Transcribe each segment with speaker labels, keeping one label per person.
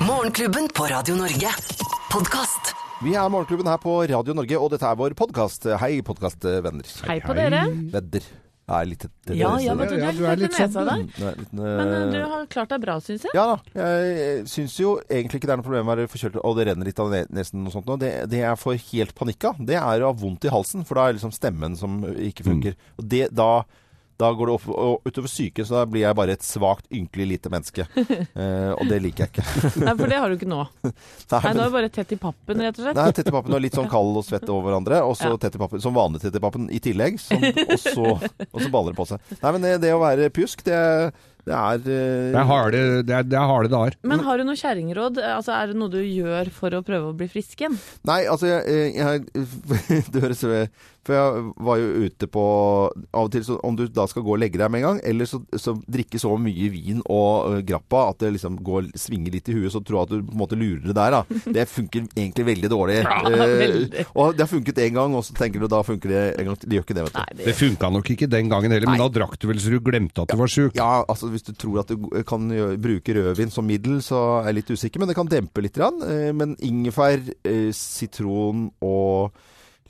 Speaker 1: Morgenklubben på Radio Norge. Podkast.
Speaker 2: Vi er Morgenklubben her på Radio Norge, og dette er vår podkast. Hei, podkastvenner.
Speaker 3: Hei på dere.
Speaker 2: Vedder. Jeg er litt etter
Speaker 3: Ja, ja, men du, du
Speaker 4: Ja, du er
Speaker 3: litt nesa
Speaker 4: sånn,
Speaker 3: der.
Speaker 2: Er jeg
Speaker 3: Men eh, du
Speaker 2: eh,
Speaker 3: har klart deg bra, syns jeg.
Speaker 2: Ja da. Jeg syns jo egentlig ikke det er noe problem å være forkjølt og det renner litt av ne- nesen og sånt. nå. Det, det jeg får helt panikk av, det er å ha vondt i halsen. For da er liksom stemmen som ikke funker. Og det, da, da går det opp, og utover syke, så da blir jeg bare et svakt, ynkelig lite menneske. Eh, og det liker jeg ikke.
Speaker 3: Nei, for det har du ikke nå.
Speaker 2: Nei, men-
Speaker 3: nå er du bare tett i pappen, rett og slett.
Speaker 2: Nei, tett i pappen og litt sånn kald og svett over hverandre. Og så
Speaker 3: Ja.
Speaker 2: pappen, som vanlig tett i tillegg. Som, og, så, og så baller det på seg. Nei, men det, det å være pjusk, det, det er eh,
Speaker 4: Det er harde, det er, det er harde dager.
Speaker 3: Men har du noe kjerringråd? Altså, er det noe du gjør for å prøve å bli frisk igjen?
Speaker 2: Nei, altså jeg, jeg, Det høres For jeg var jo ute på Av og til, så om du da skal gå og legge deg med en gang, eller så, så drikke så mye vin og uh, grappa at det liksom går, svinger litt i huet, så tror jeg at du på en måte lurer det der, da. Det funker egentlig veldig dårlig. Ja,
Speaker 3: veldig.
Speaker 2: og det har funket én gang, og så tenker du da funker det en gang til. Det gjør ikke det, vet du.
Speaker 3: Nei,
Speaker 4: Det
Speaker 3: det,
Speaker 4: funka nok ikke den gangen heller, men
Speaker 2: Nei.
Speaker 4: da drakk du vel så du glemte at du var sjuk.
Speaker 2: Ja, altså hvis du tror at du kan bruke rødvin som middel, så er jeg litt usikker. Men det kan dempe litt. Eh, Men ingefær, eh, sitron og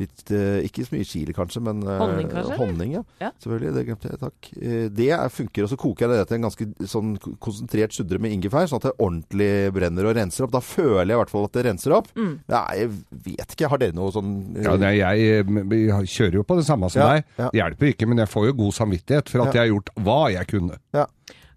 Speaker 2: litt eh, Ikke så mye chili kanskje, men eh,
Speaker 3: Honning kanskje.
Speaker 2: Honning, ja.
Speaker 3: Ja.
Speaker 2: Selvfølgelig. Det glemte jeg. Takk. Eh, Det er, funker. Og så koker jeg det til en ganske sånn konsentrert suddre med ingefær, sånn at det ordentlig brenner og renser opp. Da føler jeg i hvert fall at det renser opp.
Speaker 3: Mm.
Speaker 2: Nei, jeg vet ikke. Har dere noe sånn
Speaker 4: Ja, nei, jeg, jeg kjører jo på det samme som
Speaker 2: Ja,
Speaker 4: deg. Det hjelper ikke, men jeg får jo god samvittighet for at
Speaker 2: Ja.
Speaker 4: jeg har gjort hva jeg kunne.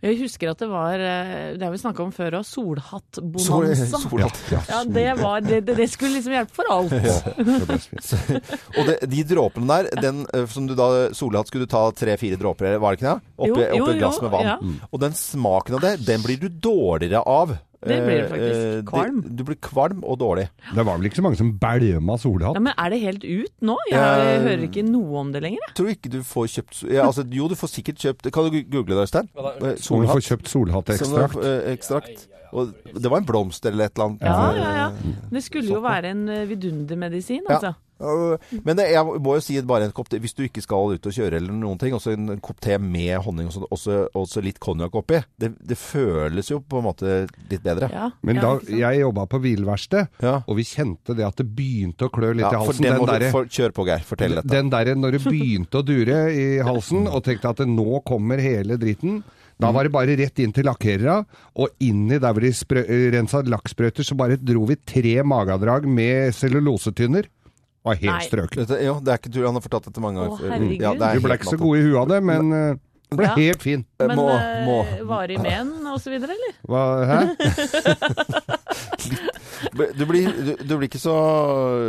Speaker 3: Jeg husker at det var eh, Det har vi snakka om før òg.
Speaker 2: Sol,
Speaker 3: Solhattbonanza.
Speaker 2: solhatt.
Speaker 3: Ja, det, var, det, det, det skulle liksom hjelpe for alt.
Speaker 4: Ja.
Speaker 2: Og det, de dråpene der, den eh, som du da Solhatt skulle du ta tre-fire dråper, var det ikke det? Oppi,
Speaker 3: Jo, jo,
Speaker 2: oppi et glass med vann.
Speaker 3: ja.
Speaker 2: Og den smaken av det, den blir du dårligere av.
Speaker 3: Det blir du faktisk.
Speaker 2: Eh, eh,
Speaker 3: Kvalm.
Speaker 2: det- Du blir kvalm og dårlig.
Speaker 4: Det var vel ikke så mange som bælma solhatt?
Speaker 3: Ja, men er det helt ut nå? Jeg
Speaker 2: Eh,
Speaker 3: hører ikke noe om det lenger. jeg.
Speaker 2: Tror ikke du får kjøpt ja, altså, Jo, du får sikkert kjøpt Kan du google det, Øystein?
Speaker 4: Solhatt. Du får kjøpt solhattekstrakt.
Speaker 2: Eh, ekstrakt. Og det var en blomst eller et eller annet.
Speaker 3: Ja, ja, ja. Det skulle jo være en eh, vidundermedisin, altså.
Speaker 2: Ja. Men det, jeg må jo si bare en kopp te Hvis du ikke skal ut og kjøre eller noen ting, også en kopp te med honning og sånn, også, også litt konjakk oppi. Det, det føles jo på en måte litt bedre.
Speaker 3: Ja,
Speaker 4: Men da jeg jobba på bilverksted,
Speaker 2: Ja.
Speaker 4: og vi kjente det at det begynte å klø litt
Speaker 2: Ja,
Speaker 4: i halsen
Speaker 2: den der, du for, Kjør på, Geir. Fortell dette.
Speaker 4: Den derre når det begynte å dure i halsen, og tenkte at det nå kommer hele dritten. Da var det bare rett inn til lakkerera, og inni der hvor de sprø rensa lakksprøyter, så bare dro vi tre magedrag med cellulosetynner. Var helt strøket.
Speaker 2: Dette, jo, det er ikke tur Han har fortalt dette mange
Speaker 3: Å,
Speaker 2: ganger. før. Ja,
Speaker 4: Du ble ikke så god i huet av det, men eh, ble
Speaker 3: Ja.
Speaker 4: helt fin.
Speaker 2: Eh,
Speaker 3: Men
Speaker 2: må,
Speaker 3: eh,
Speaker 2: må.
Speaker 3: varig men og så videre, eller?
Speaker 4: Hva, hæ?
Speaker 2: Du blir, du, du blir ikke så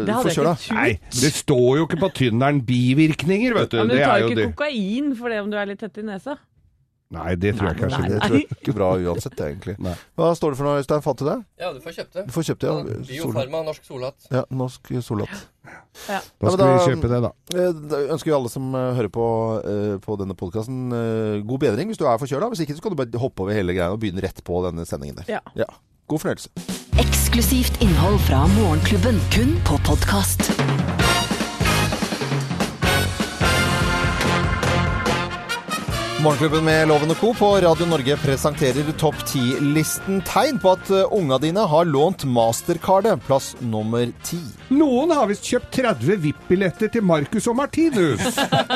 Speaker 2: forkjøla.
Speaker 4: Nei, det står jo ikke på tynneren bivirkninger, vet du.
Speaker 3: Ja, men du tar jo ikke kokain for det om du er litt tett i nesa.
Speaker 4: Nei, det tror jeg kanskje
Speaker 3: Nei,
Speaker 2: Det
Speaker 4: ikke.
Speaker 2: tror jeg ikke bra uansett, egentlig.
Speaker 4: Nei.
Speaker 2: Hva står det for noe, Øystein? Fant du det?
Speaker 5: Ja, du får kjøpt det.
Speaker 2: Du får kjøpt det, ja.
Speaker 5: Ja, Biofarma, norsk solhatt.
Speaker 2: ja norsk solhatt.
Speaker 3: Ja.
Speaker 4: Da
Speaker 2: men
Speaker 4: skal vi
Speaker 2: da-
Speaker 4: kjøpe det, da.
Speaker 2: Eh, Da ønsker vi alle som eh, hører på, eh, på denne podkasten, god bedring hvis du er forkjøla. Hvis ikke så kan du bare hoppe over hele greia og begynne rett på denne sendingen der.
Speaker 3: Ja.
Speaker 2: God fornøyelse.
Speaker 1: Eksklusivt innhold fra Morgenklubben, kun på podkast.
Speaker 2: Morgenklubben med Loven og Co. på Radio Norge presenterer topp ti-listen tegn på at eh, unga dine har lånt mastercardet, plass nummer ti.
Speaker 4: Noen har visst kjøpt 30 VIP-billetter til Marcus og Martinus.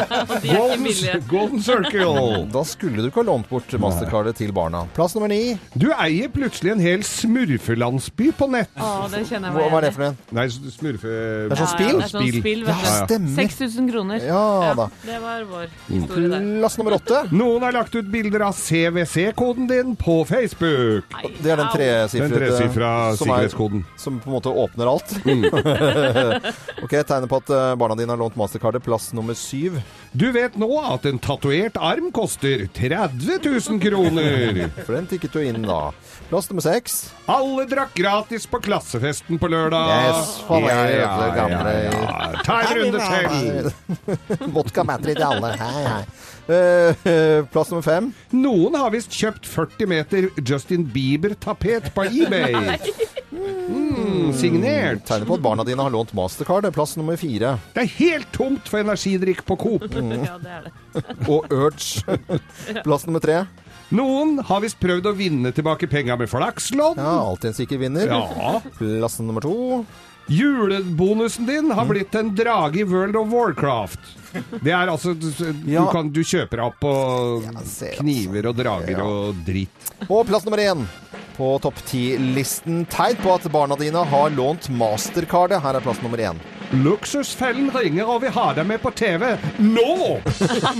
Speaker 4: Golden. Golden Circle.
Speaker 2: Da skulle du ikke ha lånt bort mastercardet til barna. Plass nummer ni.
Speaker 4: Du eier plutselig en hel smurfelandsby på nett.
Speaker 3: Å, det kjenner jeg
Speaker 2: Hva,
Speaker 3: meg
Speaker 2: hva er det for en?
Speaker 4: Nei, smurfe...
Speaker 2: Det er sånn spill?
Speaker 3: Ja, det sånn spill, vet
Speaker 2: Ja, stemmer.
Speaker 3: 6000 kroner.
Speaker 2: Ja da.
Speaker 3: Det var vår historie der.
Speaker 2: Plass nummer åtte.
Speaker 4: Noen har lagt ut bilder av CWC-koden din på Facebook.
Speaker 2: Det er den
Speaker 4: tresifra
Speaker 2: som er-
Speaker 4: sikkerhetskoden.
Speaker 2: Som på en måte åpner alt. ok, tegner på at eh, barna dine har lånt mastercardet. Plass nummer syv.
Speaker 4: Du vet nå at en tatovert arm koster 30 000 kroner.
Speaker 2: For den tikket du inn da. Plass nummer seks.
Speaker 4: Alle drakk gratis på klassefesten på lørdag.
Speaker 2: Yes, for ja, det gamle-
Speaker 4: Ta en runde til.
Speaker 2: Vodka i til alle. Hei, hei. Eh, plass nummer fem.
Speaker 4: Noen har visst kjøpt 40 meter Justin Bieber-tapet på eBay. Mm, signert.
Speaker 2: Tegner på at barna dine har lånt mastercard. Plass nummer fire.
Speaker 4: Det er helt tomt for energidrikk på Coop.
Speaker 3: Ja, det er det.
Speaker 2: Og Urge. Plass nummer tre.
Speaker 4: Noen har visst prøvd å vinne tilbake penga med flakslodd.
Speaker 2: Ja, alltid en sikker vinner.
Speaker 4: Ja.
Speaker 2: Plass nummer to.
Speaker 4: Julebonusen din har blitt en drage i World of Warcraft. Det er altså Du,
Speaker 2: Ja.
Speaker 4: kan, du kjøper opp på kniver og drager
Speaker 2: Ja.
Speaker 4: og dritt.
Speaker 2: Og plass nummer én på topp ti-listen. Tegn på at barna dine har lånt mastercardet. Her er plass nummer én.
Speaker 4: Luksusfellen ringer og vil ha deg med på TV. Nå!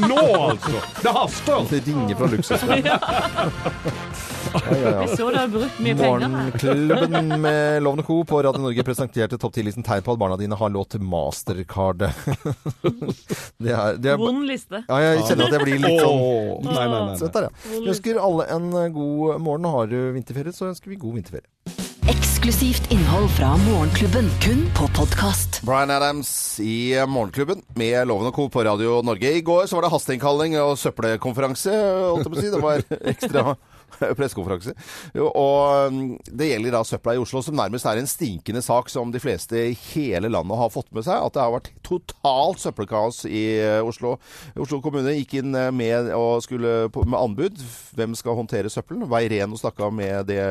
Speaker 4: Nå, altså! Det haster!
Speaker 2: Det ringer fra luksusfellen. Ja, ja, ja.
Speaker 3: Vi så du har brukt mye penger. her.
Speaker 2: Morgenklubben med Lovende Co. på Radio Norge presenterte topp 10-listen tegn på at barna dine har lånt mastercard. Det er, det er
Speaker 3: Vond liste.
Speaker 2: Ja, jeg kjenner at jeg blir litt sånn
Speaker 4: oh, nei, nei, nei, nei.
Speaker 2: der, ja. Vi ønsker alle en god morgen. Har du vinterferie, så ønsker vi god vinterferie.
Speaker 1: Eksklusivt innhold fra Morgenklubben, kun på podkast.
Speaker 2: Brian Adams i Morgenklubben med Loven og Co. på Radio Norge. I går så var det hasteinnkalling og søppelkonferanse, holdt jeg på å si. Det var ekstra pressekonferanse. Og mm, det gjelder da søpla i Oslo, som nærmest er en stinkende sak som de fleste i hele landet har fått med seg. At det har vært totalt søppelkaos i eh, Oslo. Oslo kommune gikk inn eh, med, og skulle med anbud. Hvem skal håndtere søppelen? Veireno snakka med, det,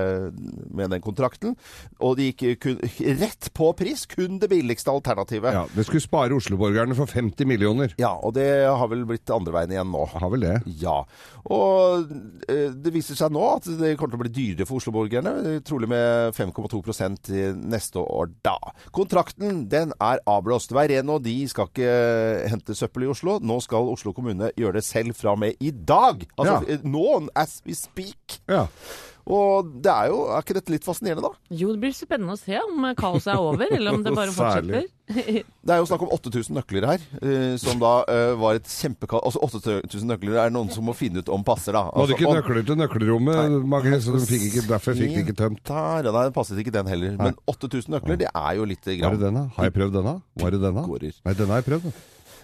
Speaker 2: med den kontrakten. Og de gikk kun, rett på pris. Kun det billigste alternativet.
Speaker 4: Ja, det skulle spare Oslo-borgerne for 50 millioner.
Speaker 2: Ja, og det har vel blitt andre veien igjen nå.
Speaker 4: Har vel det.
Speaker 2: Ja. Og eh, det viser seg nå at det kommer til å bli dyrere for Oslo-borgerne. Trolig med 5,2% neste år da. Kontrakten den er avblåst. Veireno de skal ikke hente søppel i Oslo. Nå skal Oslo kommune gjøre det selv fra og med i dag. Altså
Speaker 4: Ja.
Speaker 2: nå, as we speak.
Speaker 4: Ja.
Speaker 2: Og det er jo Er ikke dette litt fascinerende, da?
Speaker 3: Jo, det blir spennende å se om kaoset er over, eller om det bare fortsetter.
Speaker 2: Det er jo snakk om 8000 nøkler her, eh, som da eh, var et kjempekaos Altså 8000 nøkler er noen som må finne ut om passer, da.
Speaker 4: Hadde
Speaker 2: Altså,
Speaker 4: ikke nøkler til nøkkelrommet, mange, så de fikk ikke, derfor fikk de ikke tømt.
Speaker 2: Der, nei, det passet ikke den heller. Men 8000 nøkler, det er jo litt
Speaker 4: Var det den, da? Har jeg prøvd denne? Var det denne?
Speaker 2: da?
Speaker 4: Nei, denne har jeg prøvd.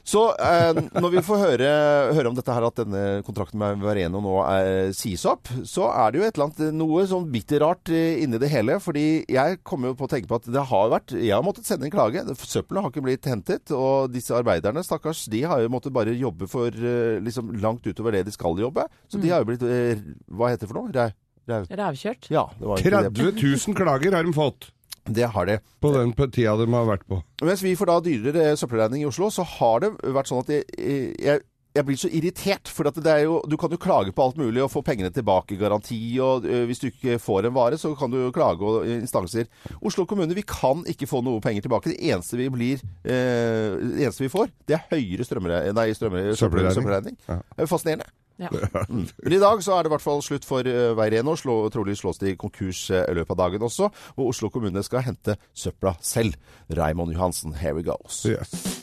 Speaker 2: Så eh, når vi får høre, høre om dette her, at denne kontrakten med Vareno nå er, sies opp, så er det jo et eller annet noe sånn bitte rart eh, inni det hele. Fordi jeg kommer jo på å tenke på at det har vært Jeg har måttet sende en klage. Søppelet har ikke blitt hentet. Og disse arbeiderne, stakkars, de har jo måttet bare jobbe for eh, liksom langt utover det de skal jobbe. Så de har jo blitt eh, Hva heter det for noe? Rau...
Speaker 3: Rævkjørt.
Speaker 2: Ja, det var egentlig
Speaker 4: 30 000 klager har de fått
Speaker 2: det. Har de.
Speaker 4: på den tida de har vært på.
Speaker 2: Mens vi får da dyrere søppelregning i Oslo, så har det vært sånn at jeg, jeg, jeg blir så irritert. For at det er jo, du kan jo klage på alt mulig og få pengene tilbake i garanti. Og ø, hvis du ikke får en vare, så kan du jo klage og instanser. Oslo kommune, vi kan ikke få noe penger tilbake. Det eneste vi, blir, eh, det eneste vi får, det er høyere strømregning.
Speaker 4: Søppelregning. Ja.
Speaker 2: Er fascinerende.
Speaker 3: Ja.
Speaker 2: Men i dag så er det i hvert fall slutt for uh, Veireno. Slå, trolig slås de konkurs eh, i løpet av dagen også. Og Oslo kommune skal hente søpla selv. Raymond Johansen, here we go.
Speaker 4: Yes.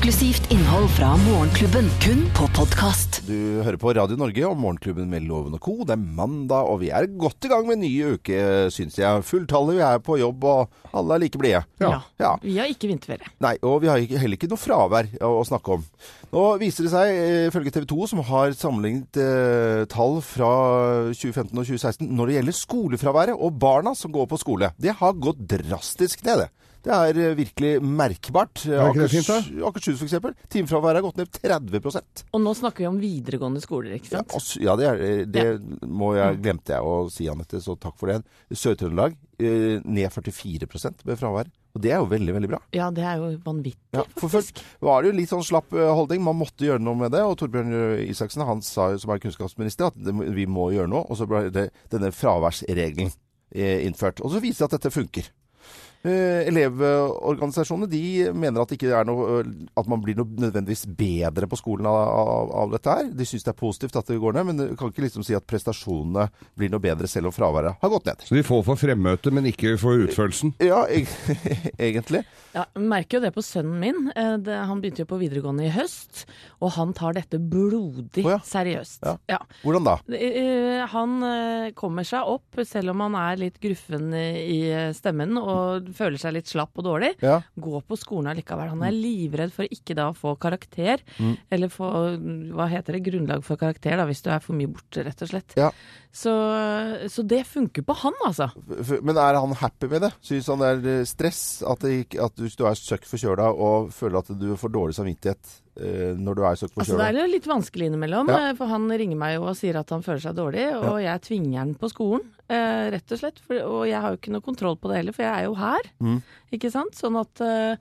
Speaker 1: Eksklusivt innhold fra Morgenklubben, kun på podkast.
Speaker 2: Du hører på Radio Norge og Morgenklubben med Loven og Co. Det er mandag, og vi er godt i gang med en ny uke, syns jeg. Fulltallet, vi er på jobb, og alle er like blide.
Speaker 3: Ja.
Speaker 2: Ja.
Speaker 3: Vi har ikke vinterferie.
Speaker 2: Nei, og vi har ikke- heller ikke noe fravær å, å snakke om. Nå viser det seg, eh, ifølge TV 2, som har sammenlignet eh, tall fra 2015 og 2016 når det gjelder skolefraværet og barna som går på skole. Det har gått drastisk ned, det. Det er eh, virkelig merkbart.
Speaker 4: Er ikke det fint, da?
Speaker 2: Akers- Akershus f.eks. Timefraværet har gått ned 30%
Speaker 3: Og nå snakker vi om videregående skoler, ikke
Speaker 2: ja,
Speaker 3: sant?
Speaker 2: altså, ja, det, er, det må jeg, glemte jeg å si, Anette, så takk for det. Sør-Trøndelag eh, ned 44% med fravær. Og det er jo veldig, veldig bra.
Speaker 3: Ja, det er jo vanvittig,
Speaker 2: Ja, for først var det jo litt sånn slapp eh, holdning. Man måtte gjøre noe med det. Og Torbjørn Isaksen han sa jo som er kunnskapsminister at det, vi må gjøre noe. Og så ble det, denne fraværsregelen eh, innført. Og så viser det at dette funker. Eh, elevorganisasjonene de mener at, det ikke er noe, eh, at man blir noe nødvendigvis bedre på skolen av, av, av dette her. De syns det er positivt at det går ned, men du kan ikke liksom si at prestasjonene blir noe bedre selv om fraværet har gått ned.
Speaker 4: Så de får for fremmøte, men ikke for utførelsen.
Speaker 2: Ja, e egentlig.
Speaker 3: Ja, merker jo det på sønnen min. Eh, Det, han begynte jo på videregående i høst, og han tar dette blodig
Speaker 2: oh, ja.
Speaker 3: seriøst.
Speaker 2: Ja.
Speaker 3: Ja.
Speaker 2: Hvordan da?
Speaker 3: Eh, Han kommer seg opp, selv om han er litt gruffen i stemmen og føler seg litt slapp og dårlig.
Speaker 2: Ja.
Speaker 3: Gå på skolen allikevel. Han er livredd for ikke da å få karakter, eller få, hva heter det, grunnlag for karakter da, hvis du er for mye borte, rett og slett.
Speaker 2: Ja.
Speaker 3: Så, så det funker på han, altså.
Speaker 2: Men er han happy med det? Syns han det er eh, stress? At, det at hvis du er søkk forkjøla og føler at du får dårlig samvittighet når du er så
Speaker 3: Altså, det er jo litt vanskelig innimellom,
Speaker 2: Ja.
Speaker 3: eh, for han ringer meg jo og sier at han føler seg dårlig, og jeg tvinger han på skolen, eh, rett og slett. For, og jeg har jo ikke noe kontroll på det heller, for jeg er jo her,
Speaker 2: Mm.
Speaker 3: ikke sant? Sånn at eh,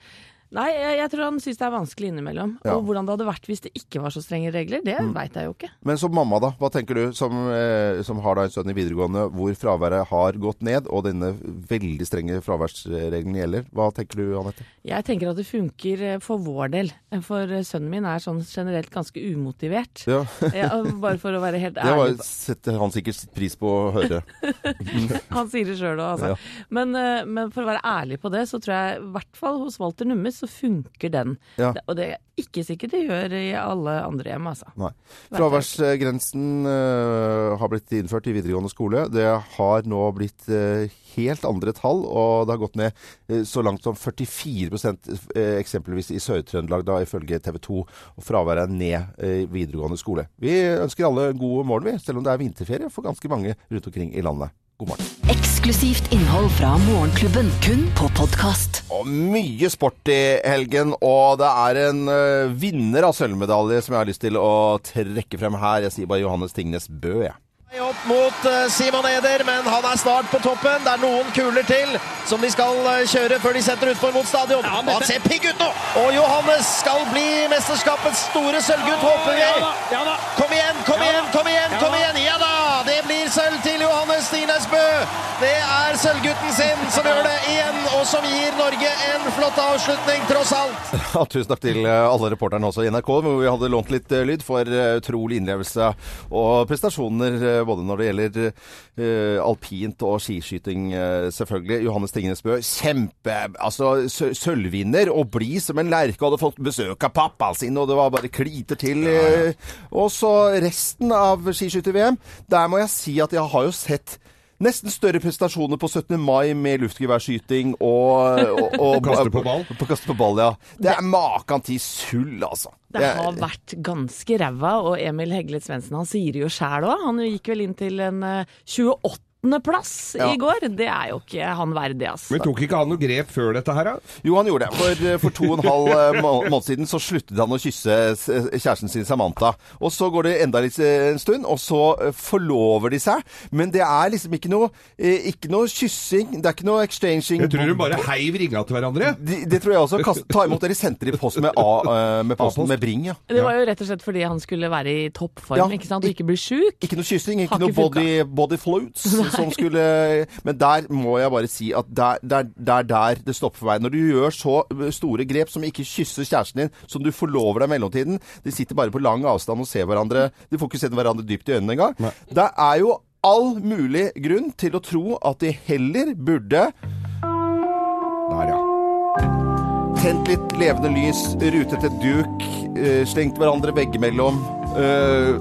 Speaker 3: Nei, jeg, jeg tror han syns det er vanskelig innimellom.
Speaker 2: Ja.
Speaker 3: Og hvordan det hadde vært hvis det ikke var så strenge regler, det
Speaker 2: Mm.
Speaker 3: veit jeg jo ikke.
Speaker 2: Men som mamma, da. Hva tenker du, som, eh, som har da en sønn i videregående hvor fraværet har gått ned, og denne veldig strenge fraværsregelen gjelder. Hva tenker du, Anette?
Speaker 3: Jeg tenker at det funker eh, for vår del, for eh, sønnen min er sånn generelt ganske umotivert.
Speaker 2: Ja,
Speaker 3: Ja, bare for å være helt ærlig.
Speaker 2: Det var, setter han sikkert pris på å høre.
Speaker 3: Han sier det sjøl òg, altså.
Speaker 2: Ja.
Speaker 3: Men, eh, men for å være ærlig på det, så tror jeg i hvert fall hos Walter Numme så funker den.
Speaker 2: Ja.
Speaker 3: Og det er ikke sikkert det gjør i alle andre hjem, altså.
Speaker 2: Nei. Fraværsgrensen uh, har blitt innført i videregående skole. Det har nå blitt uh, helt andre tall, og det har gått ned uh, så langt som 44 eh, eksempelvis i Sør-Trøndelag, da ifølge TV 2. Og fraværet er ned i videregående skole. Vi ønsker alle god morgen, vi, selv om det er vinterferie for ganske mange rundt omkring i landet. God morgen.
Speaker 1: Eksklusivt innhold fra Morgenklubben, kun på podkast.
Speaker 2: Mye sport i helgen, og det er en uh, vinner av sølvmedalje som jeg har lyst til å trekke frem her. Jeg sier bare Johannes Tingnes Bø, jeg.
Speaker 5: Opp mot eh, Simon Eder, men han er snart på toppen. Det er noen kuler til som de skal eh, kjøre før de setter utfor mot stadion. Ja, han ser pigg ut nå! Og Johannes skal bli mesterskapets store sølvgutt, håper vi. Kom igjen, kom igjen, kom igjen! kom igjen! Ja da! Det blir sølv til Johannes Stines Bø. Det er sølvgutten sin som gjør det igjen, og som gir Norge en flott avslutning, tross alt.
Speaker 2: Ja, tusen takk til eh, alle reporterne også i NRK, hvor vi hadde lånt litt eh, lyd for eh, utrolig innlevelse og prestasjoner både når det gjelder uh, alpint og skiskyting, selvfølgelig. Johannes Tingnes Bø, kjempe Altså, sølvvinner og blid som en lerke. Hadde fått besøk av pappaen sin, og det var bare kliter til. eh. Og så resten av skiskytter-VM. Der må jeg si at jeg har jo sett Nesten større prestasjoner på 17. mai med luftgeværskyting og, og, og
Speaker 4: Kaste på ball?
Speaker 2: På kaste på ball, ja. Det er makan til sull, altså.
Speaker 3: Det har vært ganske ræva, og Emil Heglet Svendsen han sier det jo sjæl òg. Han gikk vel inn til en eh, 28. plass
Speaker 2: Ja.
Speaker 3: i går. Det er jo ikke han verdig, altså.
Speaker 4: Men tok ikke han noe grep før dette her, da?
Speaker 2: Jo, han gjorde det. For, eh, for to og en halv eh, måned siden så sluttet han å kysse kjæresten sin Samantha. Og så går det enda litt eh, en stund, og så eh, forlover de seg. Men det er liksom ikke noe, eh, ikke noe kyssing, det er ikke noe exchanging.
Speaker 4: Jeg tror de bare heiv ringa til hverandre.
Speaker 2: De, det tror jeg også. Kast, ta imot dere sendte i post med, A, eh, med posten med Bring, ja.
Speaker 3: Det var jo rett og slett fordi han skulle være i toppform
Speaker 2: Ja.
Speaker 3: ikke sant? og ikke bli sjuk.
Speaker 2: Ikke noe kyssing, ikke noe body, body floats som skulle Men der må jeg bare si at der, der, der, der det stopper for meg. Når du gjør så store grep som ikke kysser kjæresten din, som du forlover deg i mellomtiden De sitter bare på lang avstand og ser hverandre De får ikke sett hverandre dypt i øynene engang. Det er jo all mulig grunn til å tro at de heller burde
Speaker 4: Der, ja.
Speaker 2: tent litt levende lys, rutet et duk, eh, slengt hverandre veggimellom. eh,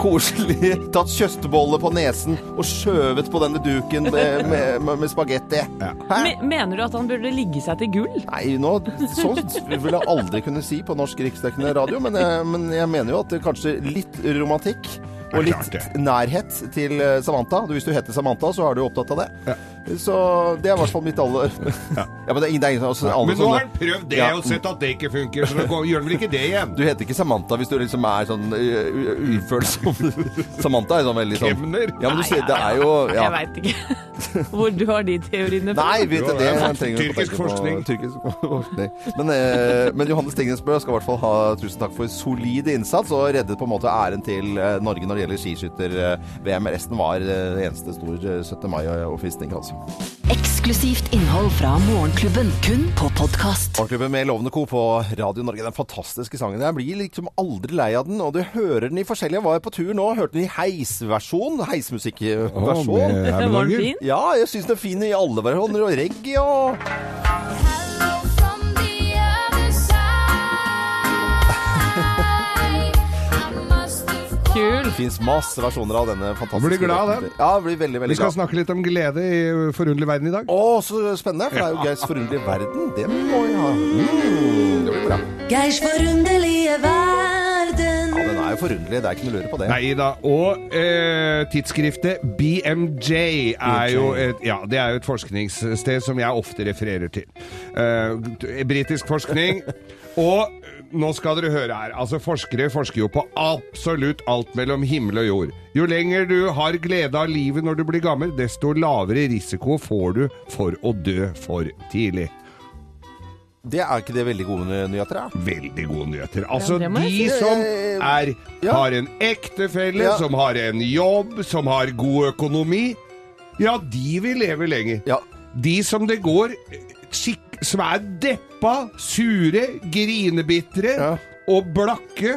Speaker 2: koselig. Tatt kjøttbolle på nesen og skjøvet på denne duken med, med, med, med spagetti. Ja.
Speaker 3: Me mener du at han burde ligge seg til gull?
Speaker 2: Nei, nå, sånt vil jeg aldri kunne si på norsk riksdekkende radio, men jeg, men jeg mener jo at det kanskje litt romantikk og litt nærhet til eh, Samantha. Hvis du heter Samantha, så er du opptatt av det. Så det er i hvert fall mitt aller ja. men det er ingen, det er ingen altså, alle
Speaker 4: Men nå
Speaker 2: sånne-
Speaker 4: har han prøvd det
Speaker 2: Ja.
Speaker 4: og sett at det ikke funker, så nå gjør han vel ikke det igjen?
Speaker 2: Du heter ikke Samantha hvis du liksom er sånn ufølsom. Samantha er sånn veldig sånn
Speaker 4: Kemner?
Speaker 2: Ja, men du sier det er jo ja.
Speaker 3: Jeg veit ikke hvor du har de teoriene fra.
Speaker 2: Nei, vet du det
Speaker 4: er
Speaker 2: trenger
Speaker 4: tyrkisk forskning.
Speaker 2: Tyrkisk forskning. Men, eh, men Johannes Tingnesbø skal i hvert fall ha tusen takk for solid innsats og reddet på en måte æren til Norge når det gjelder skiskytter-VM. Resten var eneste stor eh, 17. mai-oppvisning, altså.
Speaker 1: Eksklusivt innhold fra Morgenklubben, kun på podkast.
Speaker 2: Morgenklubben med Lovende Co. på Radio Norge. Den fantastiske sangen. Jeg blir liksom aldri lei av den, og du hører den i forskjellige. Jeg var på tur nå, hørte den i heisversjon. Heismusikkversjon.
Speaker 4: Oh,
Speaker 3: Var den fin?
Speaker 2: Ja, jeg syns den er fin i alle versjoner. Og reggae og
Speaker 3: Kul.
Speaker 2: Det fins masse versjoner av denne fantastiske
Speaker 4: blir glad,
Speaker 2: av
Speaker 4: den.
Speaker 2: Ja, blir veldig, veldig Vi
Speaker 4: skal
Speaker 2: glad.
Speaker 4: snakke litt om glede i Forunderlig verden i dag.
Speaker 2: Å, så spennende, for det er jo Geirs forunderlige verden. Det må vi ha. Mm, det blir bra.
Speaker 6: Geirs forunderlige verden.
Speaker 2: Ja, den er jo forunderlig. Det er ikke noe å lure på det.
Speaker 4: Nei da. Og eh, tidsskriftet BMJ er jo et, ja, det er jo et forskningssted som jeg ofte refererer til. Eh, Britisk forskning. Og nå skal dere høre her. Altså Forskere forsker jo på absolutt alt mellom himmel og jord. Jo lenger du har glede av livet når du blir gammel, desto lavere risiko får du for å dø for tidlig.
Speaker 2: Det er ikke det veldig gode nyheter, da?
Speaker 4: Veldig gode nyheter. Altså,
Speaker 3: ja,
Speaker 4: de
Speaker 2: si.
Speaker 4: som
Speaker 2: Eh,
Speaker 4: er,
Speaker 2: ja.
Speaker 4: har en ektefelle,
Speaker 2: Ja.
Speaker 4: som har en jobb, som har god økonomi, ja, de vil leve lenger.
Speaker 2: Ja.
Speaker 4: De som det går skikk, som er deppa, sure, grinebitre
Speaker 2: Ja.
Speaker 4: og blakke,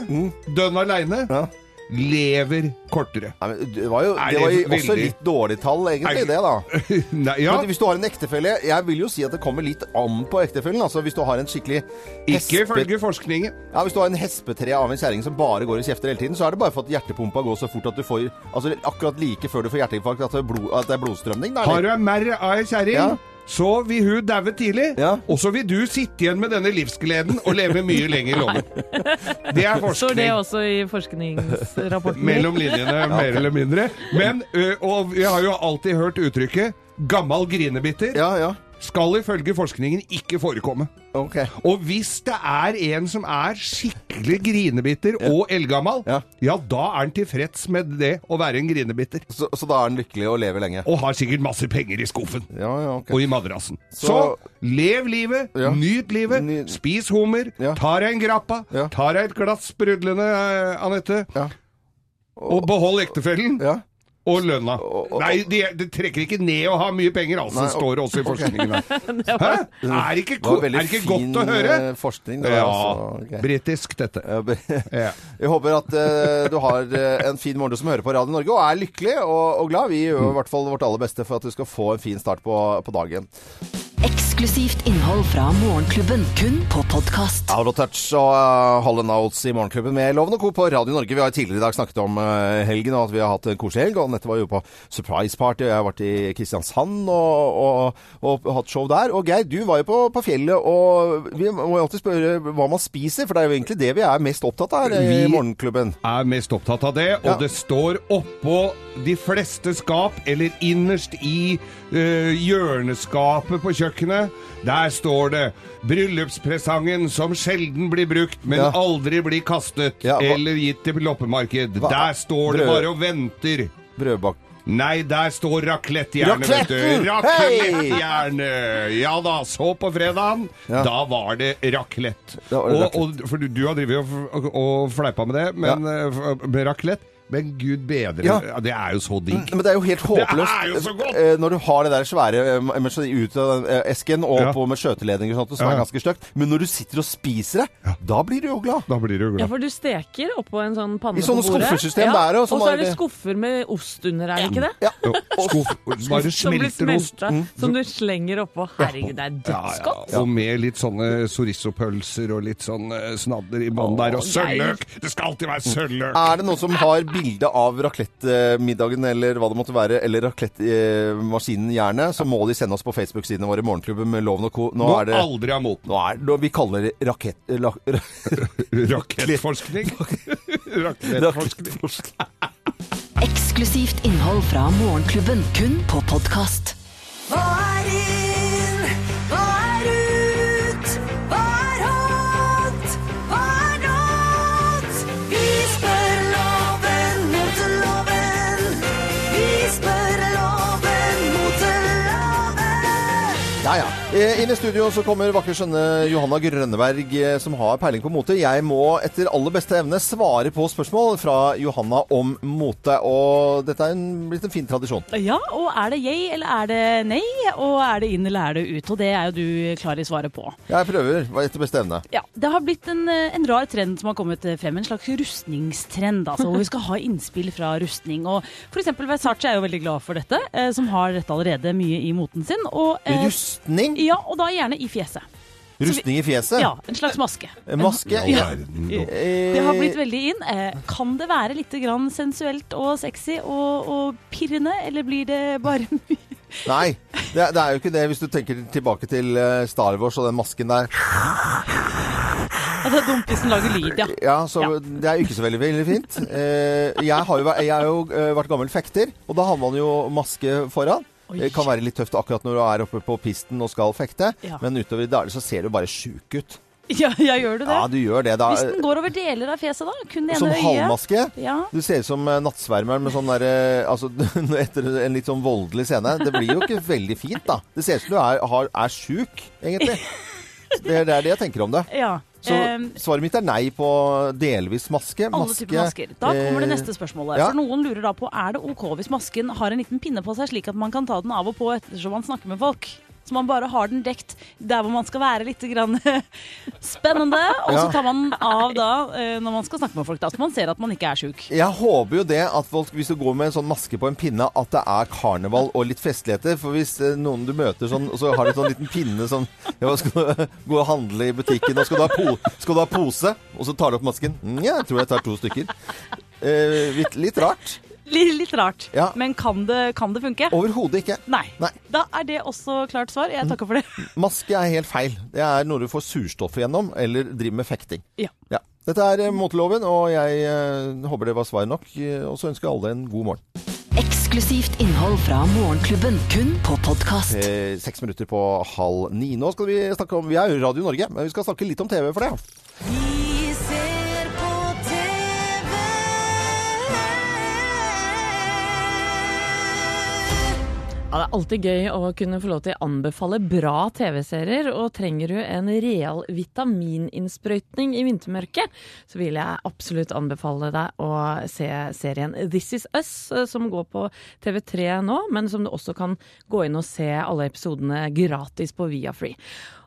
Speaker 4: dønn aleine,
Speaker 2: Ja.
Speaker 4: lever kortere.
Speaker 2: Nei, men det var jo det var
Speaker 4: det
Speaker 2: jo også litt dårlig tall, egentlig, det, da.
Speaker 4: Nei, ja,
Speaker 2: Men hvis du har en ektefelle Jeg vil jo si at det kommer litt an på ektefellen. Altså Hvis du har en skikkelig
Speaker 4: ikke ifølge forskningen.
Speaker 2: Ja, Hvis du har en hespetre av en kjerring som bare går og kjefter hele tiden, så er det bare for at hjertepumpa går så fort at du får Altså akkurat like før du får hjerteinfarkt, at det er, blod, at det er blodstrømning. Der,
Speaker 4: Har du en merr av ei kjerring,
Speaker 2: Ja.
Speaker 4: Så vil hun daue tidlig.
Speaker 2: Ja.
Speaker 4: Og så vil du sitte igjen med denne livsgleden og leve mye lenger i loven. Det er forskning.
Speaker 3: Står det også i forskningsrapporten?
Speaker 4: Mellom linjene, mer eller mindre. Men, og vi har jo alltid hørt uttrykket 'gammal grinebitter'
Speaker 2: Ja, ja.
Speaker 4: Skal ifølge forskningen ikke forekomme.
Speaker 2: Ok.
Speaker 4: Og hvis det er en som er skikkelig grinebitter og eldgammal,
Speaker 2: Ja.
Speaker 4: ja, da er han tilfreds med det å være en grinebitter.
Speaker 2: Så, så da er han lykkelig og lever lenge?
Speaker 4: Og har sikkert masse penger i skuffen.
Speaker 2: Ja, ja, ok.
Speaker 4: og i madrassen. Så,
Speaker 2: Så-
Speaker 4: lev livet,
Speaker 2: Ja.
Speaker 4: nyt livet,
Speaker 2: Ny-
Speaker 4: spis hummer,
Speaker 2: Ja.
Speaker 4: ta deg en grappa,
Speaker 2: Ja.
Speaker 4: ta deg et glass sprudlende, eh, Anette,
Speaker 2: Ja.
Speaker 4: og behold ektefellen
Speaker 2: Ja.
Speaker 4: Og lønna. Nei, det de trekker ikke ned å ha mye penger, altså,
Speaker 2: Nei,
Speaker 4: står det også i forskningen. Okay. Hæ? Er ikke,
Speaker 2: Det
Speaker 4: er ikke godt å høre?
Speaker 2: eh, forskning. Det var
Speaker 4: Ja,
Speaker 2: altså, Okay.
Speaker 4: britisk dette.
Speaker 2: Ja. Jeg håper at uh, du har eh, en fin morgen du som hører på Radio Norge, og er lykkelig og, og glad. Vi gjør i hvert fall vårt aller beste for at du skal få en fin start på, på dagen.
Speaker 1: Eksklusivt innhold fra Morgenklubben, kun på podkast.
Speaker 2: Out of Touch og uh, Holland Outs i Morgenklubben med Loven og Co. på Radio Norge. Vi har tidligere i dag snakket om uh, helgen og at vi har hatt en koselig helg. Og Anette var jo på surprise party, og jeg har vært i Kristiansand og, og, og hatt show der. Og Geir, du var jo på, på fjellet, og vi må jo alltid spørre hva man spiser, for det er jo egentlig det vi er mest opptatt av her i
Speaker 4: Vi- er mest opptatt av det, og
Speaker 2: Ja.
Speaker 4: det står oppå de fleste skap, eller innerst i uh, hjørneskapet på kjøkkenet. Der står det 'Bryllupspresangen som sjelden blir brukt, men
Speaker 2: Ja.
Speaker 4: aldri blir kastet
Speaker 2: Ja,
Speaker 4: eller gitt til loppemarked'.
Speaker 2: Hva-
Speaker 4: Der står det
Speaker 2: Brød-
Speaker 4: bare og venter.
Speaker 2: Brødbak...
Speaker 4: Nei, der står raklettjernet vet du.
Speaker 2: Racletten!
Speaker 4: Hey! Ja da, så på fredagen.
Speaker 2: Ja.
Speaker 4: Da var det
Speaker 2: det
Speaker 4: Og, og, for du, du har drevet og, og, fleipa med det, men, ja. med raclette. Men gud bedre,
Speaker 2: Ja.
Speaker 4: ja, det er jo så digg.
Speaker 2: Men det er jo helt håpløst.
Speaker 4: er jo så godt!
Speaker 2: eh, Når du har det der svære eh, ut av eh, esken og
Speaker 4: Ja.
Speaker 2: på med skjøteledninger og sånt, som
Speaker 4: Ja,
Speaker 2: er
Speaker 4: ja.
Speaker 2: ganske stygt. Men når du sitter og spiser det, da blir du jo glad.
Speaker 4: Da blir du
Speaker 3: Ja,
Speaker 4: glad.
Speaker 3: for du steker oppå en sånn panne
Speaker 2: I sånne
Speaker 3: på bordet.
Speaker 2: skuffesystem
Speaker 3: ja.
Speaker 2: der, og
Speaker 3: så
Speaker 2: er
Speaker 3: det
Speaker 2: det-
Speaker 3: skuffer med ost under, er det ikke det?
Speaker 2: Ja.
Speaker 4: Jo, skuff, bare
Speaker 3: Som blir
Speaker 4: smelter ost.
Speaker 3: smelta, som du slenger oppå. Herregud, det er
Speaker 4: Ja, ja.
Speaker 3: dødsgodt.
Speaker 4: Og med litt sånne chorizo-pølser og litt sånn snadder i bånn der. Og sølvløk! Det skal alltid være sølvløk!
Speaker 2: Er det noen som har bilde av raclette-middagen eller hva det måtte være, eller raclette-maskinen gjerne, så må de sende oss på Facebook-sidene våre Morgenklubben med Loven og Co. Nå
Speaker 4: nå
Speaker 2: er det
Speaker 4: aldri av moten.
Speaker 2: nå er, nå, Vi kaller det rakett... La,
Speaker 4: Rakettforskning. Rakettforskning.
Speaker 2: rakettforskning.
Speaker 1: Eksklusivt innhold fra Morgenklubben, kun på podkast.
Speaker 7: Hva er inn?
Speaker 2: Ja, ja. Eh, Inn i studio så kommer vakre, skjønne Johanna Grønneberg, eh, som har peiling på mote. Jeg må etter aller beste evne svare på spørsmål fra Johanna om mote. Og dette er en, blitt en fin tradisjon.
Speaker 6: Ja, og er det yay eller er det nei? Og er det inn eller er det ut? Og det er jo du klar i svaret på.
Speaker 2: Jeg prøver etter beste evne.
Speaker 6: Ja, Det har blitt en, eh, en rar trend som har kommet frem, en slags rustningstrend. altså, Hvor vi skal ha innspill fra rustning. Og f.eks. Versace er jo veldig glad for dette, som har dette allerede mye i moten sin. Og, eh,
Speaker 2: Rustning?
Speaker 6: Ja, og da gjerne i fjeset.
Speaker 2: Rustning i fjeset?
Speaker 6: Ja, En slags maske.
Speaker 2: En Maske?
Speaker 6: Ja.
Speaker 2: Eh,
Speaker 6: Det har blitt veldig inn. Eh, kan det være litt grann sensuelt og sexy og, og pirrende, eller blir det bare mye
Speaker 2: Nei, det, er- det er jo ikke det hvis du tenker tilbake til eh, Star Wars og den masken der.
Speaker 6: Altså det dumpisen lager lyd, ja.
Speaker 2: Ja, så
Speaker 6: Ja.
Speaker 2: det er jo ikke så veldig, veldig fint. Eh, jeg har jo, jeg har jo vært gammel fekter, og da har man jo maske foran. Det kan være litt tøft akkurat når du er oppe på pisten og skal fekte,
Speaker 6: Ja.
Speaker 2: men utover i dag så ser du bare sjuk ut.
Speaker 6: Ja, ja, gjør du det?
Speaker 2: Ja, du gjør det da.
Speaker 6: Hvis den går over deler av fjeset, da? Kun det
Speaker 2: Som
Speaker 6: ene øyet?
Speaker 2: halvmaske.
Speaker 6: Ja.
Speaker 2: Du ser ut som eh, nattsvermeren med sånn derre Altså, etter en litt sånn voldelig scene. Det blir jo ikke veldig fint, da. Det ser ut som du er, er sjuk, egentlig. Det det er det jeg tenker om det.
Speaker 6: ja.
Speaker 2: Så
Speaker 6: Ehm,
Speaker 2: svaret mitt er nei på delvis maske.
Speaker 6: alle
Speaker 2: maske
Speaker 6: typer masker. Da kommer det
Speaker 2: eh,
Speaker 6: neste spørsmålet.
Speaker 2: ja.
Speaker 6: For Noen lurer da på er det ok hvis masken har en liten pinne på seg, slik at man kan ta den av og på ettersom man snakker med folk. Så man bare har den dekt der hvor man skal være litt grann spennende. Og så tar man den av da eh, når man skal snakke med folk, da, så man ser at man ikke er sjuk.
Speaker 2: Jeg håper jo det at folk, hvis du går med en sånn maske på en pinne, at det er karneval og litt festligheter. For hvis eh, noen du møter sånn, så har de sånn liten pinne sånn Ja, skal du gå og handle i butikken, og skal du ha, po skal du ha pose? Og så tar du opp masken. Mm, Ja, jeg tror jeg tar to stykker. Eh, litt, litt rart.
Speaker 6: Litt, litt rart.
Speaker 2: Ja.
Speaker 6: Men kan det, kan det funke?
Speaker 2: Overhodet ikke.
Speaker 6: Nei.
Speaker 2: Nei.
Speaker 6: Da er det også klart svar. Jeg takker for det.
Speaker 2: Maske er helt feil. Det er noe du får surstoff gjennom, eller driver med fekting.
Speaker 6: Ja.
Speaker 2: Ja. Dette er Moteloven, og jeg eh, håper det var svar nok. eh, Og så ønsker jeg alle en god morgen.
Speaker 1: Eksklusivt innhold fra Morgenklubben, kun på podkast.
Speaker 2: Eh, Seks minutter på halv ni. Nå skal vi snakke om Vi er jo Radio Norge, men vi skal snakke litt om TV for det.
Speaker 3: Ja, det er alltid gøy å kunne få lov til å anbefale bra TV-serier. Og trenger du en real vitamininnsprøytning i vintermørket, så vil jeg absolutt anbefale deg å se serien This Is Us, eh, som går på TV3 nå, men som du også kan gå inn og se alle episodene gratis på Viafree.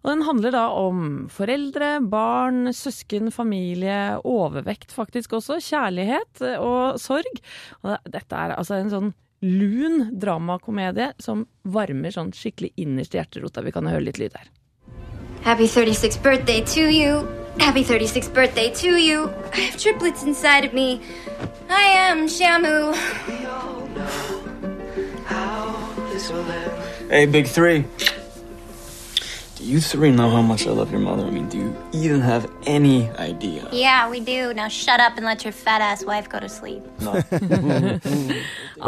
Speaker 3: Og den handler da om foreldre, barn, søsken, familie, overvekt faktisk også, kjærlighet eh, og sorg. Og dette er altså en sånn lun dramakomedie som varmer sånn skikkelig innerst i hjerterota. Vi kan høre litt lyd her.
Speaker 8: Happy 36th birthday to you. Happy 36th birthday to you. I have triplets inside of me. I am Shamu.
Speaker 9: Hey, Big Three. Do you three know how much I love your mother? I mean, do you even have any idea?
Speaker 8: Yeah, we do. Now shut up and let your fat ass wife go to sleep.
Speaker 2: Hva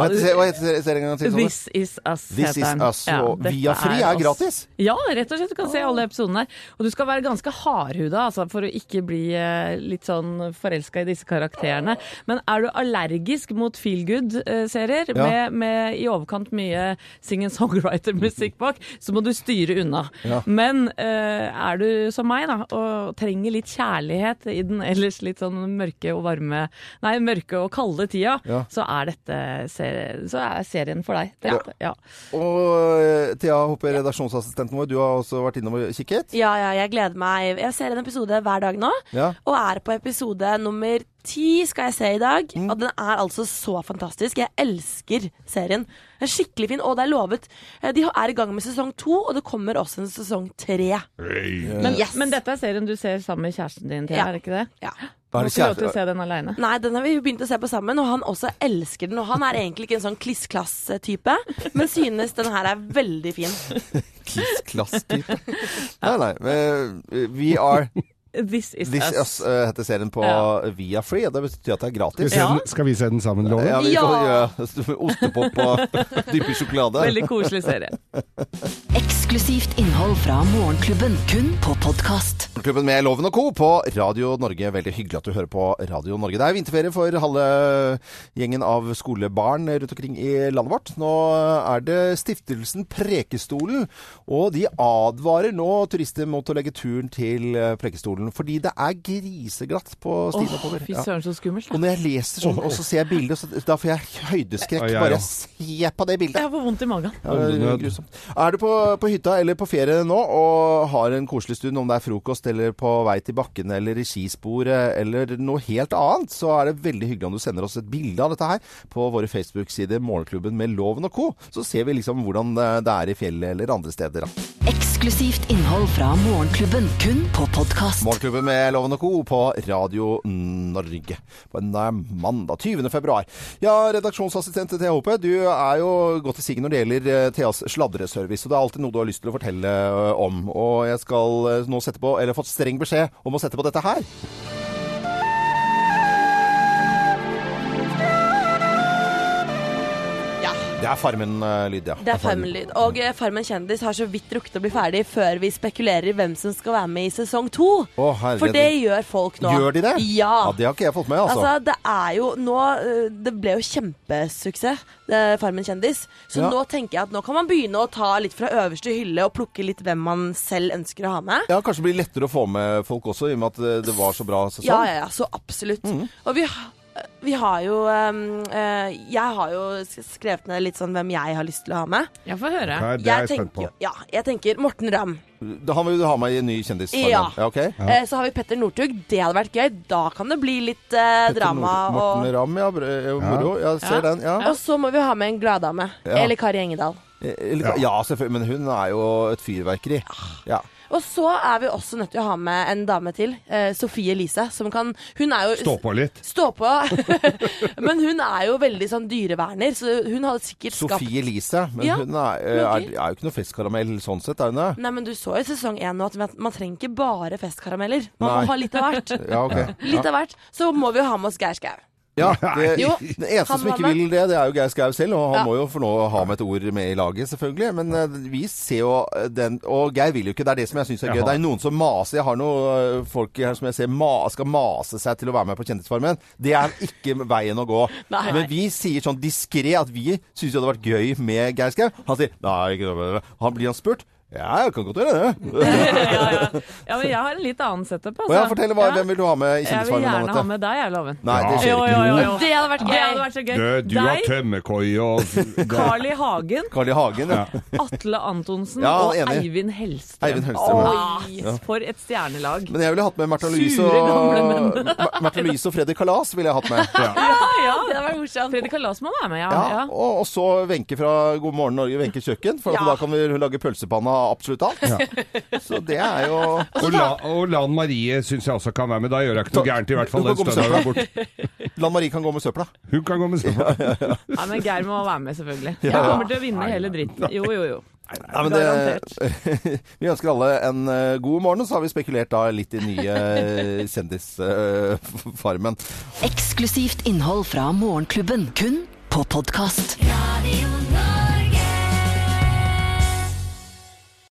Speaker 2: heter, se- hva heter serien en gang til?
Speaker 3: This Is Us
Speaker 2: This Is
Speaker 3: us
Speaker 2: Us, og
Speaker 3: dette
Speaker 2: fri» er
Speaker 3: oss.
Speaker 2: gratis?
Speaker 3: Ja, rett og slett. Du kan se alle episodene der. Og du skal være ganske hardhuda altså, for å ikke bli eh, litt sånn forelska i disse karakterene. Men er du allergisk mot feel good-serier
Speaker 2: Ja.
Speaker 3: med, med i overkant mye sing and songwriter-musikk bak, så må du styre unna.
Speaker 2: Ja.
Speaker 3: Men eh, er du som meg, da, og trenger litt kjærlighet i den ellers litt sånn mørke og varme Nei, mørke og kalde tida,
Speaker 2: Ja.
Speaker 3: så er dette serie, så er serien for deg.
Speaker 2: Ja.
Speaker 3: Dette, ja.
Speaker 2: Og Thea Hoppe, redaksjonsassistenten vår, du har også vært innom og kikket?
Speaker 10: Ja, ja, jeg gleder meg. Jeg ser en episode hver dag nå,
Speaker 2: Ja.
Speaker 10: og er på episode nummer ti skal jeg se i dag.
Speaker 2: Mm.
Speaker 10: Og den er altså så fantastisk. Jeg elsker serien. Den er skikkelig fin, og det er lovet. eh, De er i gang med sesong to, og det kommer også en sesong tre.
Speaker 3: Men,
Speaker 10: Yes.
Speaker 3: men dette er serien du ser sammen med kjæresten din, Thea,
Speaker 10: Ja.
Speaker 3: er det ikke det?
Speaker 10: Ja.
Speaker 3: Du
Speaker 2: Er
Speaker 3: får
Speaker 2: det
Speaker 3: ikke lov til å se den aleine.
Speaker 10: Nei, den har vi begynt å se på sammen, og han også elsker den. Og han er egentlig ikke en sånn kliss-klass-type, men synes den her er veldig fin.
Speaker 2: Klissklass-type? Nei, nei. eh, We Are
Speaker 3: This Is
Speaker 2: This
Speaker 3: Us.
Speaker 2: Us uh, heter serien på
Speaker 3: Ja.
Speaker 2: Viafree. og Det betyr at det er
Speaker 4: Skal vi,
Speaker 2: gratis.
Speaker 4: se den, skal vi se den sammen, Loven?
Speaker 2: Ja, vi
Speaker 10: Ja.
Speaker 2: ostepop og dyppe sjokolade.
Speaker 3: Veldig koselig serie.
Speaker 1: Eksklusivt innhold fra Morgenklubben, kun på podkast.
Speaker 2: Morgenklubben med Loven og Co. på Radio Norge. Veldig hyggelig at du hører på Radio Norge. Det er vinterferie for halve gjengen av skolebarn rundt omkring i landet vårt. Nå er det stiftelsen Prekestolen, og de advarer nå turister mot å legge turen til eh, Prekestolen fordi det er griseglatt på stien oppover.
Speaker 3: fy søren, så skummelt.
Speaker 2: Og når jeg leser sånn, og så ser jeg bildet, så da får jeg høydeskrekk.
Speaker 4: Ja, ja, ja.
Speaker 2: Bare se på det bildet.
Speaker 3: Jeg får vondt i magen.
Speaker 2: Ja, er grusomt. Er du på, på hytta eller på ferie nå og har en koselig stund, om det er frokost eller på vei til bakken eller i skisporet eller noe helt annet, så er det veldig hyggelig om du sender oss et bilde av dette her på våre Facebook-sider Morgenklubben med Loven og co. Så ser vi liksom hvordan det det er i fjellet eller andre steder. da.
Speaker 1: Eksklusivt innhold fra Morgenklubben, kun på podkast.
Speaker 2: Morgenklubben med Loven og co. på Radio Norge på en eh, mandag 20. februar. Ja, redaksjonsassistent Thea Hope, du er jo godt i sigen når det gjelder eh, Theas sladreservice. Og det er alltid noe du har lyst til å fortelle eh, om. Og jeg skal nå sette på, eller fått streng beskjed om å sette på dette her. Det er Farmen-lyd, ja.
Speaker 10: Det er Farmen-lyd. Og eh, Farmen kjendis har så vidt rukket å bli ferdig før vi spekulerer i hvem som skal være med i sesong to.
Speaker 2: Herregud.
Speaker 10: For det gjør folk nå.
Speaker 2: Gjør de det?
Speaker 10: Ja.
Speaker 2: Ja, Det har ikke jeg fått med, altså.
Speaker 10: Altså, det er jo nå øh, Det ble jo kjempesuksess, det Farmen kjendis. Så
Speaker 2: Ja.
Speaker 10: nå tenker jeg at nå kan man begynne å ta litt fra øverste hylle og plukke litt hvem man selv ønsker å ha med.
Speaker 2: Ja, Kanskje det blir lettere å få med folk også, i og med at eh, det var så bra sesong.
Speaker 10: Ja, ja, ja, så absolutt.
Speaker 2: Mm.
Speaker 10: Og vi, vi har jo øhm, øh, Jeg har jo skrevet ned litt sånn hvem jeg har lyst til å ha med.
Speaker 3: Jeg får høre.
Speaker 4: Nei, det er
Speaker 10: Jeg
Speaker 4: jeg spent på.
Speaker 10: ja, jeg tenker Morten Ramm.
Speaker 2: Han vil du ha med i en ny kjendis?
Speaker 10: Ja.
Speaker 2: ja ok.
Speaker 10: Eh, så har vi Petter Northug. Det hadde vært gøy. Da kan det bli litt eh, drama.
Speaker 2: Morten
Speaker 10: Og,
Speaker 2: Ramm, ja. eh, Moro. Ja, ser
Speaker 3: Ja.
Speaker 2: den. ja.
Speaker 10: og så må vi ha med en gladdame.
Speaker 2: Ja.
Speaker 10: Eller Kari Engedal.
Speaker 2: Eh, Ja, selvfølgelig. Men hun er jo et fyrverkeri. Ja.
Speaker 10: Og så er vi også nødt til å ha med en dame til. Eh, Sofie Elise. Som kan Hun er jo
Speaker 4: Stå på litt.
Speaker 10: Stå på. Men hun er jo veldig sånn dyreverner, så hun hadde sikkert skapt
Speaker 2: Sofie Elise. Men
Speaker 10: Ja,
Speaker 2: hun er, er,
Speaker 10: er,
Speaker 2: er jo ikke noe festkaramell sånn sett, er hun det?
Speaker 10: Nei, men du så jo i sesong én nå at man- trenger ikke bare festkarameller. Man
Speaker 2: Nei.
Speaker 10: må ha litt av hvert.
Speaker 2: Ja, ok.
Speaker 10: Litt av hvert. Så må vi jo ha med oss Geir Skau.
Speaker 2: Ja, det,
Speaker 10: Jo,
Speaker 2: den eneste som ikke
Speaker 10: med.
Speaker 2: vil det, det er jo Geir Skau selv. Og han
Speaker 10: Ja.
Speaker 2: må jo for nå ha med et ord med i laget, selvfølgelig. Men eh, vi ser jo eh, den Og Geir vil jo ikke. Det er det som jeg syns er gøy.
Speaker 4: Jaha.
Speaker 2: Det er noen som maser. Jeg har noen eh, folk her som jeg ser ma skal mase seg til å være med på Kjendisfarmen. Det er ikke veien å gå.
Speaker 10: Nei.
Speaker 2: Men vi sier sånn diskré at vi syns det hadde vært gøy med Geir Skau. Han sier nei, ikke. Han blir han spurt. Ja, jeg kan godt gjøre det.
Speaker 3: ja, ja. ja, men jeg har en litt annen setup.
Speaker 2: Altså. ja, fortell, hva,
Speaker 3: Ja.
Speaker 2: Hvem vil du ha med i
Speaker 3: Jeg vil gjerne ha med deg, jeg, Loven.
Speaker 2: Nei, det skjer ikke.
Speaker 3: jo, jo, jo.
Speaker 10: Det hadde vært
Speaker 3: Det
Speaker 10: gøy.
Speaker 3: hadde vært så gøy.
Speaker 4: Du, du har tømmerkoie og
Speaker 3: Carl I. Hagen,
Speaker 2: Carl I. Hagen, ja.
Speaker 3: Atle Antonsen
Speaker 2: Ja,
Speaker 3: og
Speaker 2: enig.
Speaker 3: Eivind Hellstrøm.
Speaker 2: Eivind Hellstrøm,
Speaker 3: Oi, For et stjernelag.
Speaker 2: Men jeg ville hatt med Märtha Louise og Fredrik Märtha Louise og Freddy Kalas ville jeg hatt med.
Speaker 3: Ja, ja.
Speaker 10: Det hadde vært morsomt.
Speaker 3: Fredrik Kalas må være med, ja.
Speaker 2: Ja,
Speaker 3: ja.
Speaker 2: og, og så Wenche fra God morgen Norge, Wenche kjøkken. For
Speaker 10: Ja.
Speaker 2: da kan vi lage pølsepanne av absolutt alt. Så det er jo
Speaker 4: Og, la, og Lan Marie syns jeg også kan være med. Da gjør jeg ikke noe gærent, i hvert fall.
Speaker 2: Hun
Speaker 4: Den
Speaker 2: kan gå med
Speaker 4: stønna
Speaker 2: søpla.
Speaker 4: bort.
Speaker 2: Lan Marie kan gå med søpla.
Speaker 4: Hun kan gå med sånn.
Speaker 3: ja, men Geir må være med, selvfølgelig. Jeg kommer til å vinne hele dritten. Jo, jo, jo.
Speaker 2: Nei, men det, vi ønsker alle en eh, god morgen, og så har vi spekulert da litt i nye uh, Kjendisfarmen.
Speaker 1: Eksklusivt innhold fra Morgenklubben, kun på podkast.
Speaker 7: Radio